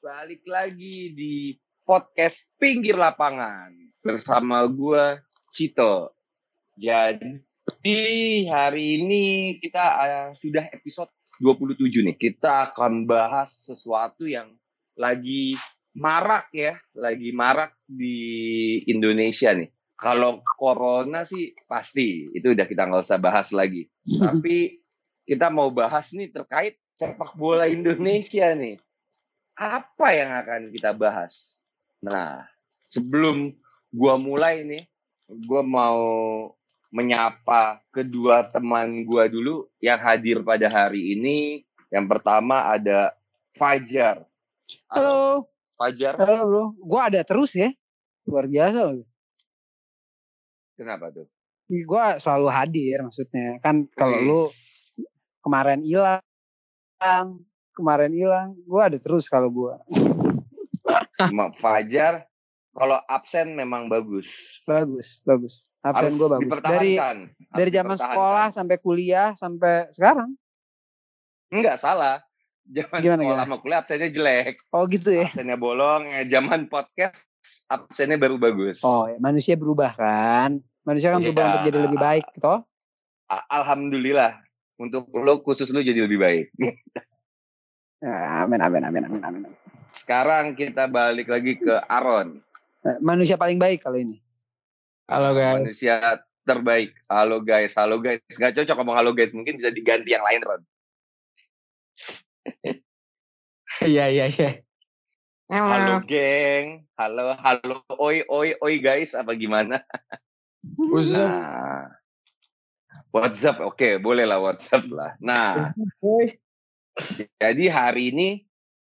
Balik lagi di podcast Pinggir Lapangan bersama gue Cito. Jadi hari ini kita uh, sudah episode 27 nih. Kita akan bahas sesuatu yang lagi marak ya, lagi marak di Indonesia nih. Kalau corona sih pasti itu udah kita nggak usah bahas lagi. Tapi kita mau bahas nih terkait sepak bola Indonesia nih. Apa yang akan kita bahas? Nah, sebelum gua mulai nih, gua mau menyapa kedua teman gua dulu yang hadir pada hari ini. Yang pertama ada Fajar. Halo. Fajar. Halo bro. Gua ada terus ya. Luar biasa. Kenapa tuh? Gua selalu hadir maksudnya. Kan kalau lu kemarin hilang kemarin hilang gue ada terus kalau gue Fajar kalau absen memang bagus. Bagus bagus. Absen gue bagus. dari dari zaman sekolah sampai kuliah sampai sekarang. Enggak salah. Zaman Gimana, sekolah sama kuliah absennya jelek. Oh gitu ya? Absennya bolong ya zaman podcast absennya baru bagus. Oh ya, manusia berubah kan? Manusia kan berubah ya. untuk jadi lebih baik toh. Alhamdulillah untuk lo khusus lo jadi lebih baik. Ya, amin, amin, amin, amin, amin. Sekarang kita balik lagi ke Aaron. Eh, manusia paling baik kalau ini. Halo guys. Manusia terbaik. Halo guys, halo guys. Gak cocok ngomong halo guys, mungkin bisa diganti yang lain Ron. Iya, iya, iya. Halo geng, halo, halo, oi, oi, oi guys, apa gimana? Nah, WhatsApp, oke, okay, boleh lah WhatsApp lah. Nah, jadi hari ini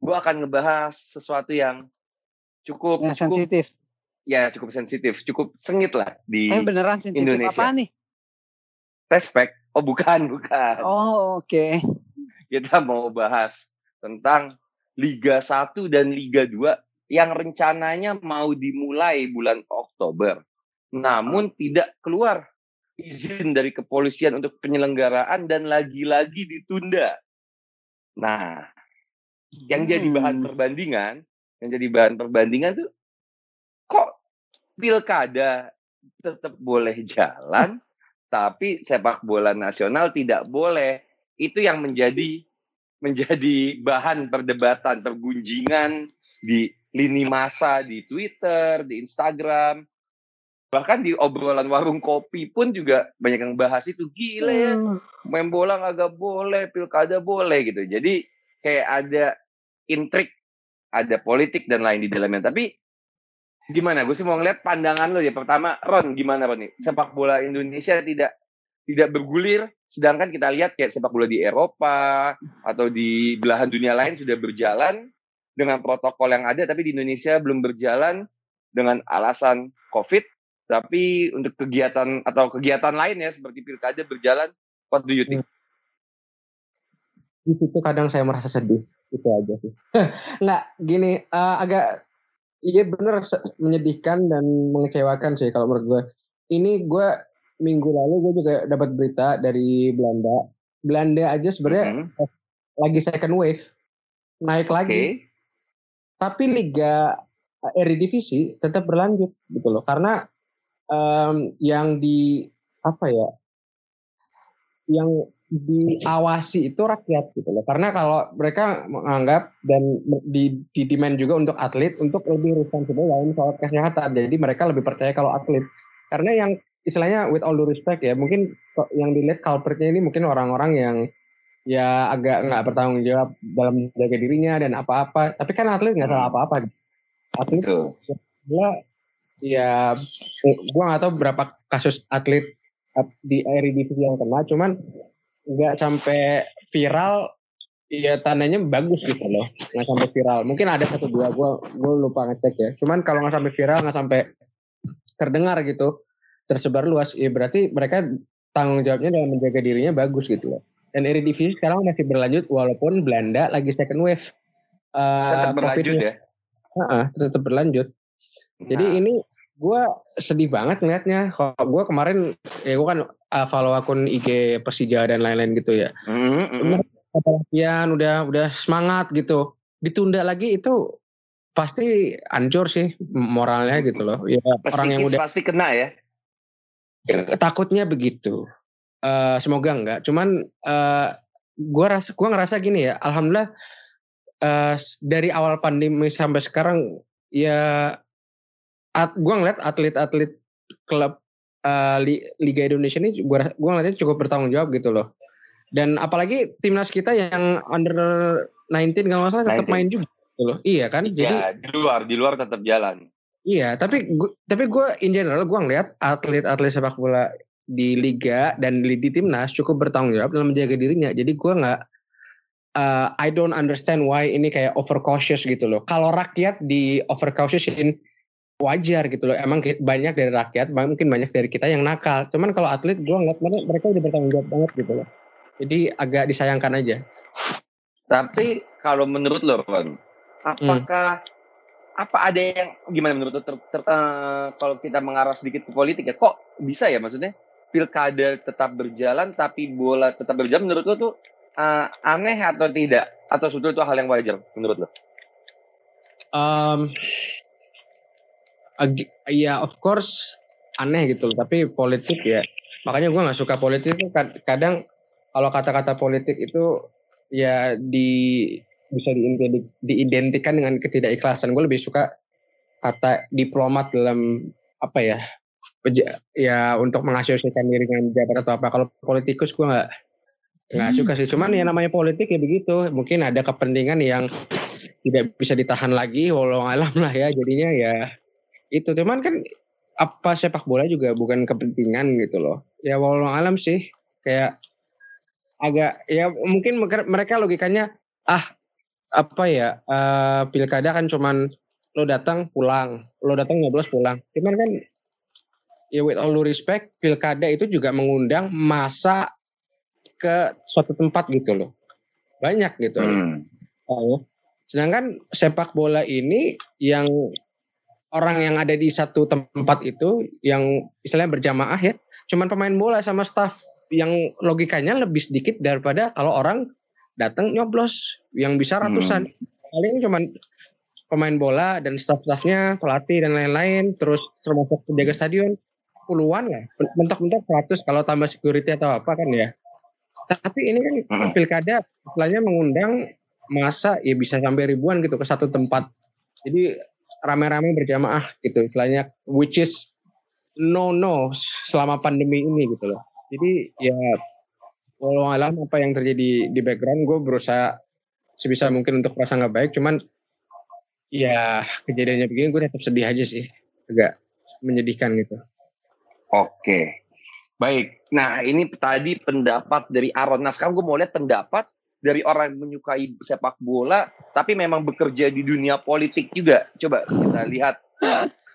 gue akan ngebahas sesuatu yang cukup, yang cukup sensitif. Ya, cukup sensitif, cukup sengit lah di eh, beneran sensitif Indonesia. Apa nih? Tespek. Oh, bukan, bukan. Oh, oke. Okay. Kita mau bahas tentang Liga 1 dan Liga 2 yang rencananya mau dimulai bulan Oktober. Namun tidak keluar izin dari kepolisian untuk penyelenggaraan dan lagi-lagi ditunda. Nah, yang jadi bahan hmm. perbandingan, yang jadi bahan perbandingan tuh kok pilkada tetap boleh jalan, tapi sepak bola nasional tidak boleh. Itu yang menjadi menjadi bahan perdebatan, pergunjingan di lini masa di Twitter, di Instagram, bahkan di obrolan warung kopi pun juga banyak yang bahas itu gila ya hmm. main bola nggak boleh pilkada boleh gitu. Jadi kayak ada intrik ada politik dan lain di dalamnya. Tapi gimana? Gue sih mau ngeliat pandangan lo ya. Pertama Ron gimana Ron nih? Sepak bola Indonesia tidak tidak bergulir sedangkan kita lihat kayak sepak bola di Eropa atau di belahan dunia lain sudah berjalan dengan protokol yang ada tapi di Indonesia belum berjalan dengan alasan COVID tapi untuk kegiatan atau kegiatan lain ya seperti pilkada berjalan, what do you think? Di situ kadang saya merasa sedih, itu aja sih. Nggak, gini, uh, agak iya bener menyedihkan dan mengecewakan sih kalau menurut gue. Ini gue minggu lalu gue juga dapat berita dari Belanda. Belanda aja sebenarnya mm -hmm. lagi second wave, naik okay. lagi. Tapi Liga Eredivisie tetap berlanjut gitu loh, karena um, yang di apa ya yang diawasi itu rakyat gitu loh. Karena kalau mereka menganggap dan di, di demand juga untuk atlet untuk lebih responsible dalam soal kesehatan. Jadi mereka lebih percaya kalau atlet. Karena yang istilahnya with all due respect ya mungkin yang dilihat culpritnya ini mungkin orang-orang yang ya agak nggak bertanggung jawab dalam menjaga dirinya dan apa-apa. Tapi kan atlet nggak salah apa-apa. Atlet ya gue gak tahu berapa kasus atlet di Eredivisie yang kena cuman nggak sampai viral ya tandanya bagus gitu loh nggak sampai viral. Mungkin ada satu dua gue gue lupa ngecek ya. Cuman kalau nggak sampai viral nggak sampai terdengar gitu tersebar luas ya berarti mereka tanggung jawabnya dalam menjaga dirinya bagus gitu loh. Dan Eredivisie sekarang masih berlanjut walaupun Belanda lagi second wave. Uh, tetap berlanjut ya? Uh -uh, tetap berlanjut nah. jadi ini gue sedih banget ngeliatnya. Kalau gue kemarin ya gue kan uh, follow akun IG Persija dan lain-lain gitu ya. Mm-hmm. latihan udah udah semangat gitu ditunda lagi itu pasti hancur sih moralnya gitu loh ya Psikis orang yang udah pasti kena ya. Ya, takutnya begitu. Eh, semoga enggak. Cuman eh gua rasa gua ngerasa gini ya, alhamdulillah eh dari awal pandemi sampai sekarang ya at, gua ngeliat atlet-atlet klub Li- Liga Indonesia ini gua gua ngeliatnya cukup bertanggung jawab gitu loh. Dan apalagi timnas kita yang under 19 kalau nggak salah tetap 19. main juga gitu loh. Iya kan? Jadi ya, di luar, di luar tetap jalan. Iya, tapi gua, tapi gue in general gue ngeliat atlet-atlet sepak bola di liga dan di, di timnas cukup bertanggung jawab dalam menjaga dirinya. Jadi gue nggak, uh, I don't understand why ini kayak overcautious gitu loh. Kalau rakyat di overcautiousin wajar gitu loh. Emang banyak dari rakyat, mungkin banyak dari kita yang nakal. Cuman kalau atlet gue ngeliat mereka, mereka udah bertanggung jawab banget gitu loh. Jadi agak disayangkan aja. Tapi kalau menurut lo, Ron, apakah apa ada yang gimana menurut lo ter- ter- eh, kalau kita mengarah sedikit ke politik ya? Kok bisa ya maksudnya pilkada tetap berjalan tapi bola tetap berjalan menurut lo tuh eh, aneh atau tidak? Atau sebetulnya itu hal yang wajar menurut lo? Um, ya of course aneh gitu loh. Tapi politik ya makanya gue nggak suka politik itu kad- kadang kalau kata-kata politik itu ya di bisa diidenti- diidentikan dengan ketidakikhlasan. Gue lebih suka kata diplomat dalam apa ya ya untuk mengasosiasikan diri dengan jabat atau apa. Kalau politikus gue nggak nggak suka sih. Cuman ya namanya politik ya begitu. Mungkin ada kepentingan yang tidak bisa ditahan lagi walau alam lah ya jadinya ya itu cuman kan apa sepak bola juga bukan kepentingan gitu loh ya walau alam sih kayak agak ya mungkin mereka- logikanya ah apa ya eh, pilkada kan cuman lo datang pulang lo datang nyoblos pulang cuman kan ya with all due respect pilkada itu juga mengundang masa ke suatu tempat gitu loh banyak gitu loh Hmm. Oh. Sedangkan sepak bola ini yang orang yang ada di satu tempat itu yang istilahnya berjamaah ya, cuman pemain bola sama staff yang logikanya lebih sedikit daripada kalau orang datang nyoblos yang bisa ratusan. Paling cuman pemain bola dan staff-staffnya, pelatih dan lain-lain, terus termasuk penjaga stadion puluhan lah, mentok-mentok 100 kalau tambah security atau apa kan ya. Tapi ini kan Mm-mm. pilkada istilahnya mengundang masa ya bisa sampai ribuan gitu ke satu tempat. Jadi rame-rame berjamaah gitu istilahnya which is no no selama pandemi ini gitu loh. Jadi ya walau alam apa yang terjadi di background gue berusaha sebisa mungkin untuk merasa nggak baik cuman ya kejadiannya begini gue tetap sedih aja sih agak menyedihkan gitu. Oke. Baik. Nah, ini tadi pendapat dari Aron. Nah, sekarang gue mau lihat pendapat dari orang yang menyukai sepak bola, tapi memang bekerja di dunia politik juga. Coba kita lihat.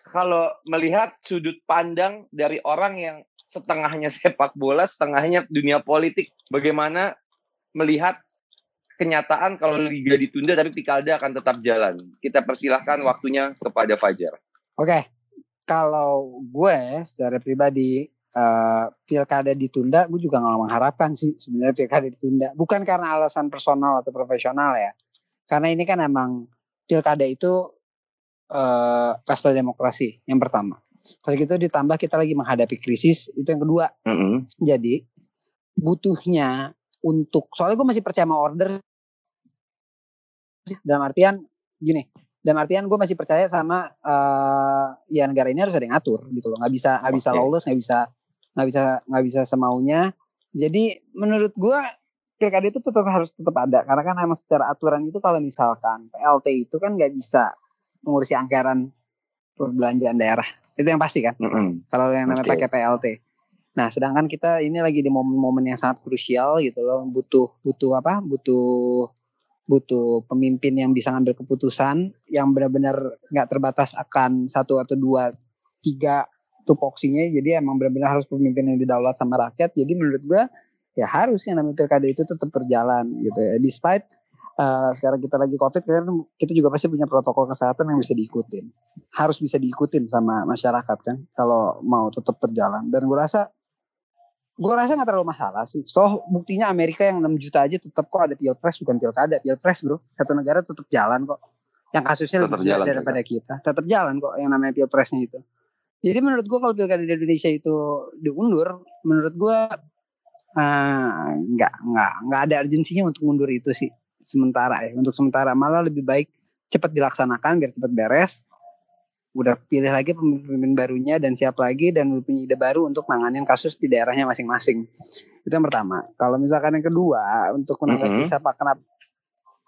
Kalau melihat sudut pandang dari orang yang setengahnya sepak bola, setengahnya dunia politik, bagaimana melihat kenyataan kalau liga ditunda tapi pilkada akan tetap jalan. Kita persilahkan waktunya kepada Fajar. Oke, kalau gue secara pribadi eh, pilkada ditunda, gue juga nggak mengharapkan sih sebenarnya pilkada ditunda. Bukan karena alasan personal atau profesional ya, karena ini kan emang pilkada itu eh, pesta demokrasi yang pertama. Kalau gitu ditambah kita lagi menghadapi krisis itu yang kedua. Mm-mm. Jadi butuhnya untuk soalnya gue masih percaya sama order dalam artian gini dalam artian gue masih percaya sama eh ya negara ini harus ada yang ngatur gitu loh nggak bisa nggak bisa Oke. lawless nggak bisa nggak bisa nggak bisa semaunya jadi menurut gue pilkada itu tetap harus tetap ada karena kan emang secara aturan itu kalau misalkan PLT itu kan nggak bisa mengurusi anggaran perbelanjaan daerah itu yang pasti kan Mm-mm. kalau yang namanya Oke. pakai PLT. Nah, sedangkan kita ini lagi di momen-momen yang sangat krusial gitu loh, butuh butuh apa? Butuh butuh pemimpin yang bisa ngambil keputusan yang benar-benar nggak terbatas akan satu atau dua tiga tupoksinya jadi emang benar-benar harus pemimpin yang didaulat sama rakyat jadi menurut gua ya harus yang namanya pilkada itu tetap berjalan gitu ya despite eh, sekarang kita lagi covid kan kita juga pasti punya protokol kesehatan yang bisa diikutin harus bisa diikutin sama masyarakat kan kalau mau tetap berjalan dan gue rasa gue rasa nggak terlalu masalah sih. So buktinya Amerika yang 6 juta aja tetap kok ada pilpres bukan pilkada, pilpres bro. Satu negara tetap jalan kok. Yang kasusnya Tetap lebih jalan daripada kita. Tetap jalan kok yang namanya pilpresnya itu. Jadi menurut gue kalau pilkada di Indonesia itu diundur, menurut gue eh, nggak nggak nggak ada urgensinya untuk mundur itu sih sementara ya. Untuk sementara malah lebih baik cepat dilaksanakan biar cepat beres udah pilih lagi pemimpin barunya dan siap lagi dan punya ide baru untuk nanganin kasus di daerahnya masing-masing. Itu yang pertama. Kalau misalkan yang kedua untuk menanggapi Mhm. sepak kenapa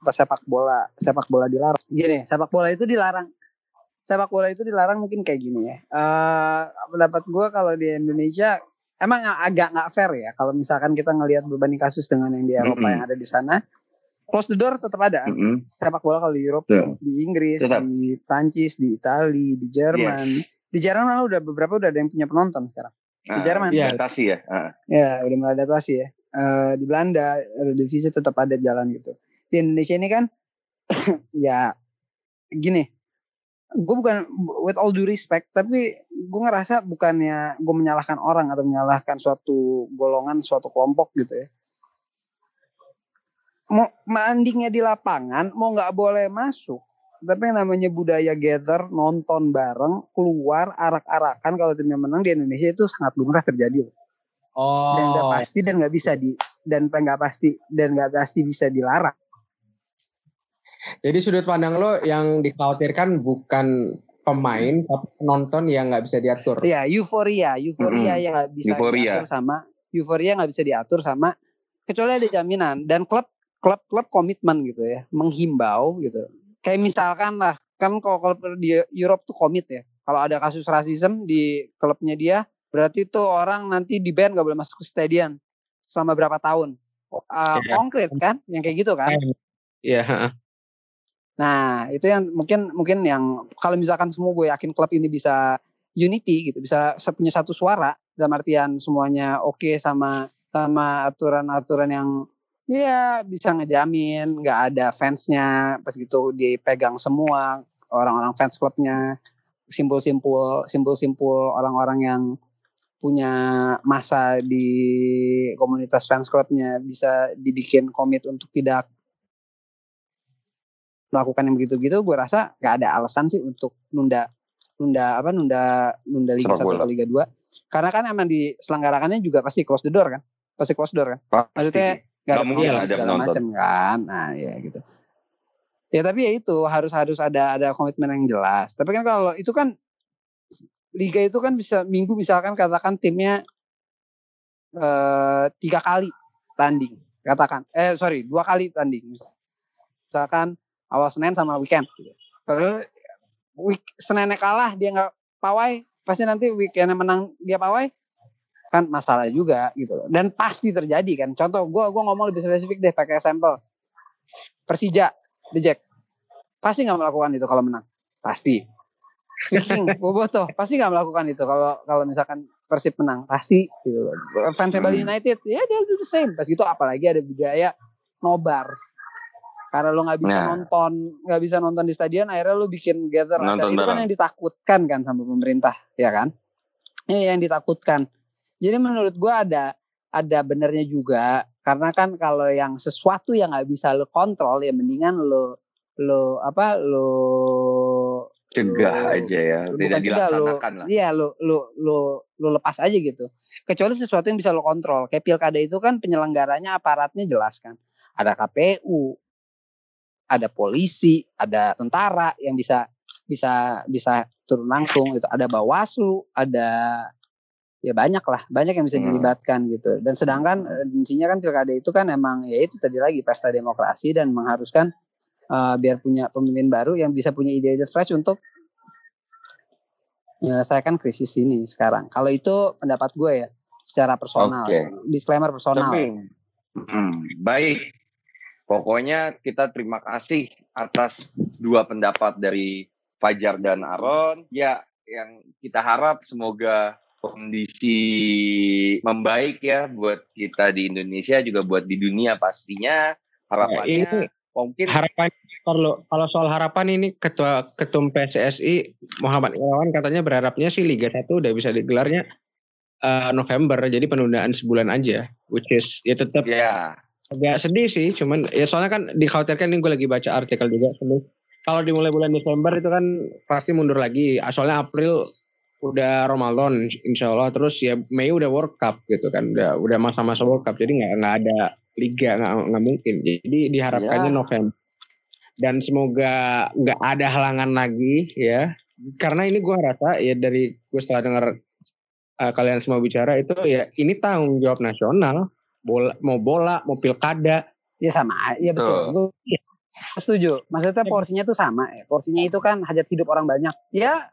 sepak bola sepak bola dilarang. Gini, sepak bola itu dilarang. Sepak bola itu dilarang mungkin kayak gini ya. Eh pendapat gue kalau di Indonesia emang agak nggak fair ya kalau misalkan kita ngelihat berbanding kasus dengan yang di Eropa Mhm. yang ada di sana. Close the door tetap ada Mm-mm. sepak bola kalau di Eropa, Betul. di Inggris, Tetap. di Prancis, di Itali, di Jerman. Yes. Di Jerman malah udah beberapa udah ada yang punya penonton sekarang. Ah, Jerman. Iya. adaptasi ya. Ah. Ya, udah mulai adaptasi ya. Eh, di Belanda ada divisi tetap ada jalan gitu. Di Indonesia ini kan ya gini. Gue bukan with all due respect, tapi gue ngerasa bukannya gue menyalahkan orang atau menyalahkan suatu golongan, suatu kelompok gitu ya. Mau mandingnya di lapangan, mau nggak boleh masuk. Tapi yang namanya budaya gather, nonton bareng, keluar, arak-arakan kalau timnya menang di Indonesia itu sangat lumrah terjadi. loh dan nggak Oh, pasti dan nggak bisa di dan nggak pasti dan nggak pasti bisa dilarang. Jadi sudut pandang lo yang dikhawatirkan bukan pemain tapi penonton yang nggak bisa diatur. Iya, euforia, euforia Mm-mm. yang nggak bisa Euforia. diatur sama euforia nggak bisa diatur sama kecuali ada jaminan dan klub klub klub komitmen gitu ya, menghimbau gitu. Kayak misalkan lah, kan kalau klub di Europe tuh komit ya. Kalau ada kasus rasisme di klubnya dia, berarti tuh orang nanti di ban nggak boleh masuk ke stadion selama berapa tahun. Uh, Iya. konkret kan, yang kayak gitu kan. Iya. heeh. Nah, itu yang mungkin mungkin yang kalau misalkan semua gue yakin klub ini bisa unity gitu, bisa punya satu suara dalam artian semuanya oke sama sama aturan-aturan yang ya bisa ngejamin nggak ada fansnya pas gitu dipegang semua orang-orang fans klubnya. Simpul-simpul simpul-simpul orang-orang yang punya masa di komunitas fans klubnya bisa dibikin komit untuk tidak melakukan yang begitu-gitu gue rasa nggak ada alasan sih untuk nunda nunda apa nunda nunda Liga Sepak 1 bola. atau Liga 2 karena kan emang diselenggarakannya juga pasti close the door kan pasti close the door kan. Pasti. maksudnya nggak ada mungkin ada segala macam kan. Nah ya gitu. Ya tapi ya itu harus harus ada ada komitmen yang jelas. Tapi kan kalau itu kan liga itu kan bisa minggu misalkan katakan timnya eh, tiga kali tanding katakan. Eh sorry dua kali tanding. Misalkan awal senin sama weekend gitu. kalau week seninnya kalah dia nggak pawai pasti nanti weekendnya menang dia pawai kan masalah juga gitu loh. dan pasti terjadi kan contoh gue gua ngomong lebih spesifik deh pakai sampel Persija The Jack pasti nggak melakukan itu kalau menang pasti Viking Boboto pasti nggak melakukan itu kalau kalau misalkan Persib menang pasti gitu loh. fans Bali Hmm. United ya dia do the same pas gitu apalagi ada budaya nobar karena lo nggak bisa Nah. nonton nggak bisa nonton di stadion akhirnya lo bikin gather Nonton itu kan yang ditakutkan kan sama pemerintah ya kan ini yang ditakutkan jadi menurut gua ada ada benernya juga karena kan kalau yang sesuatu yang nggak bisa lo kontrol ya mendingan lo lo apa lo Cegah lo- aja ya, lo tidak cegah, lo- dilaksanakan lah. Iya, lo lo lo lo lepas aja gitu. Kecuali sesuatu yang bisa lo kontrol. Kayak pilkada itu kan penyelenggaranya aparatnya jelas kan. Ada KPU, ada polisi, ada tentara yang bisa bisa bisa turun langsung gitu. Ada Bawaslu, ada ya banyak lah, banyak yang bisa Hmm. dilibatkan gitu. Dan sedangkan eh, intinya kan pilkada itu kan emang ya itu tadi lagi pesta demokrasi dan mengharuskan eh, biar punya pemimpin baru yang bisa punya ide-ide fresh untuk menyelesaikan krisis ini sekarang. Kalau itu pendapat gue ya, secara personal, Oke. disclaimer personal. Tapi, hmm, baik. Pokoknya kita terima kasih atas dua pendapat dari Fajar dan Aaron. Ya, yang kita harap semoga kondisi membaik ya buat kita di Indonesia juga buat di dunia pastinya. Harapannya ini mungkin harapan kalau kalau soal harapan ini ketua ketum PSSI Muhammad Irawan katanya berharapnya sih Liga 1 udah bisa digelarnya uh, November jadi penundaan sebulan aja which is ya tetap ya agak sedih sih cuman ya soalnya kan dikhawatirkan ini gue lagi baca artikel juga kalau dimulai bulan Desember itu kan pasti mundur lagi. Soalnya April udah Ramadan insya Allah terus ya Mei udah World Cup gitu kan udah udah masa-masa World Cup. Jadi nggak nggak ada liga nggak nggak mungkin. Jadi diharapkannya ya. November. Dan semoga nggak ada halangan lagi ya. Karena ini gue rasa ya dari gue setelah dengar uh, kalian semua bicara itu ya ini tanggung jawab nasional bola mau bola mau pilkada. Ya sama ya betul, betul. Setuju. Maksudnya porsinya tuh sama ya porsinya itu kan hajat hidup orang banyak. Ya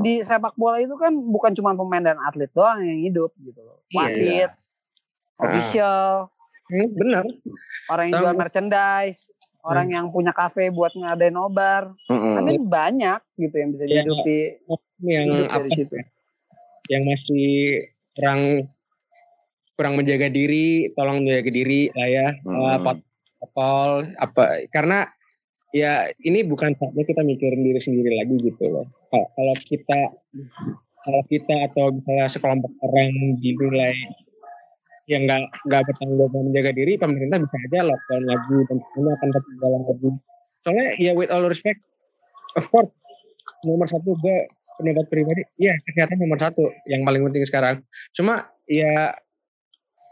di sepak bola itu kan bukan cuma pemain dan atlet doang yang hidup gitu loh. Iya, wasit iya. official. Uh. benar orang yang jual merchandise orang yang punya kafe buat ngadain nobar. Uh-uh. kan banyak gitu yang bisa dihidupi yang apa? situ. Ya? yang masih kurang kurang menjaga diri tolong menjaga diri lah ya uh, protokol apa karena ya ini bukan saatnya kita mikirin diri sendiri lagi gitu loh. Kalau kita kalau kita atau misalnya sekelompok orang dinilai yang nggak nggak bertanggung jawab menjaga diri, pemerintah bisa aja lockdown lagi dan semuanya akan ketinggalan lagi. Soalnya ya with all respect, of course nomor satu gue pendapat pribadi, ya kesehatan nomor satu yang paling penting sekarang. Cuma ya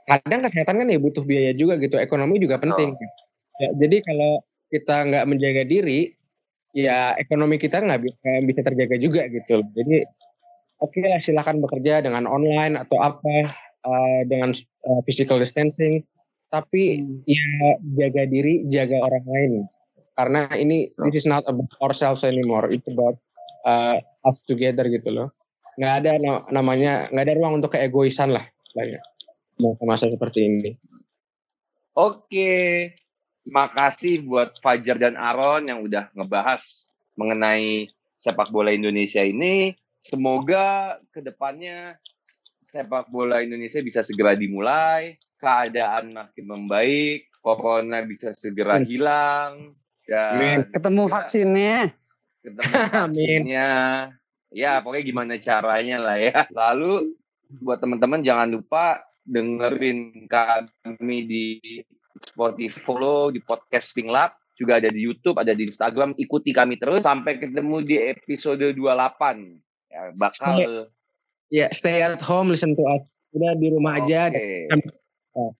kadang kesehatan kan ya butuh biaya juga gitu, ekonomi juga penting. Oh. Ya, jadi kalau kita nggak menjaga diri, ya ekonomi kita nggak bisa, bisa terjaga juga gitu. Jadi oke okay lah silakan bekerja dengan online atau apa uh, dengan uh, physical distancing, tapi hmm. ya jaga diri, jaga orang lain. Karena ini this is not about ourselves anymore, it's about uh, us together gitu loh. Nggak ada namanya, nggak ada ruang untuk keegoisan lah, lah masa seperti ini. Oke, makasih buat Fajar dan Aaron yang udah ngebahas mengenai sepak bola Indonesia ini. Semoga ke depannya sepak bola Indonesia bisa segera dimulai, keadaan makin membaik, corona bisa segera hilang, dan ketemu vaksinnya. Ketemu vaksinnya. ya, pokoknya gimana caranya lah ya. Lalu buat teman-teman jangan lupa dengerin kami di Spotify, follow di podcasting lab, juga ada di YouTube, ada di Instagram. Ikuti kami terus sampai ketemu di episode 28. Ya, bakal ya, yeah, stay at home, listen to us. Udah di rumah okay. aja. Oke.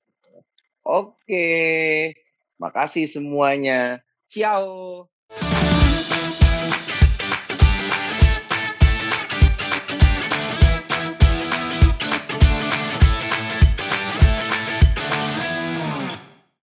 Okay. Makasih semuanya. Ciao.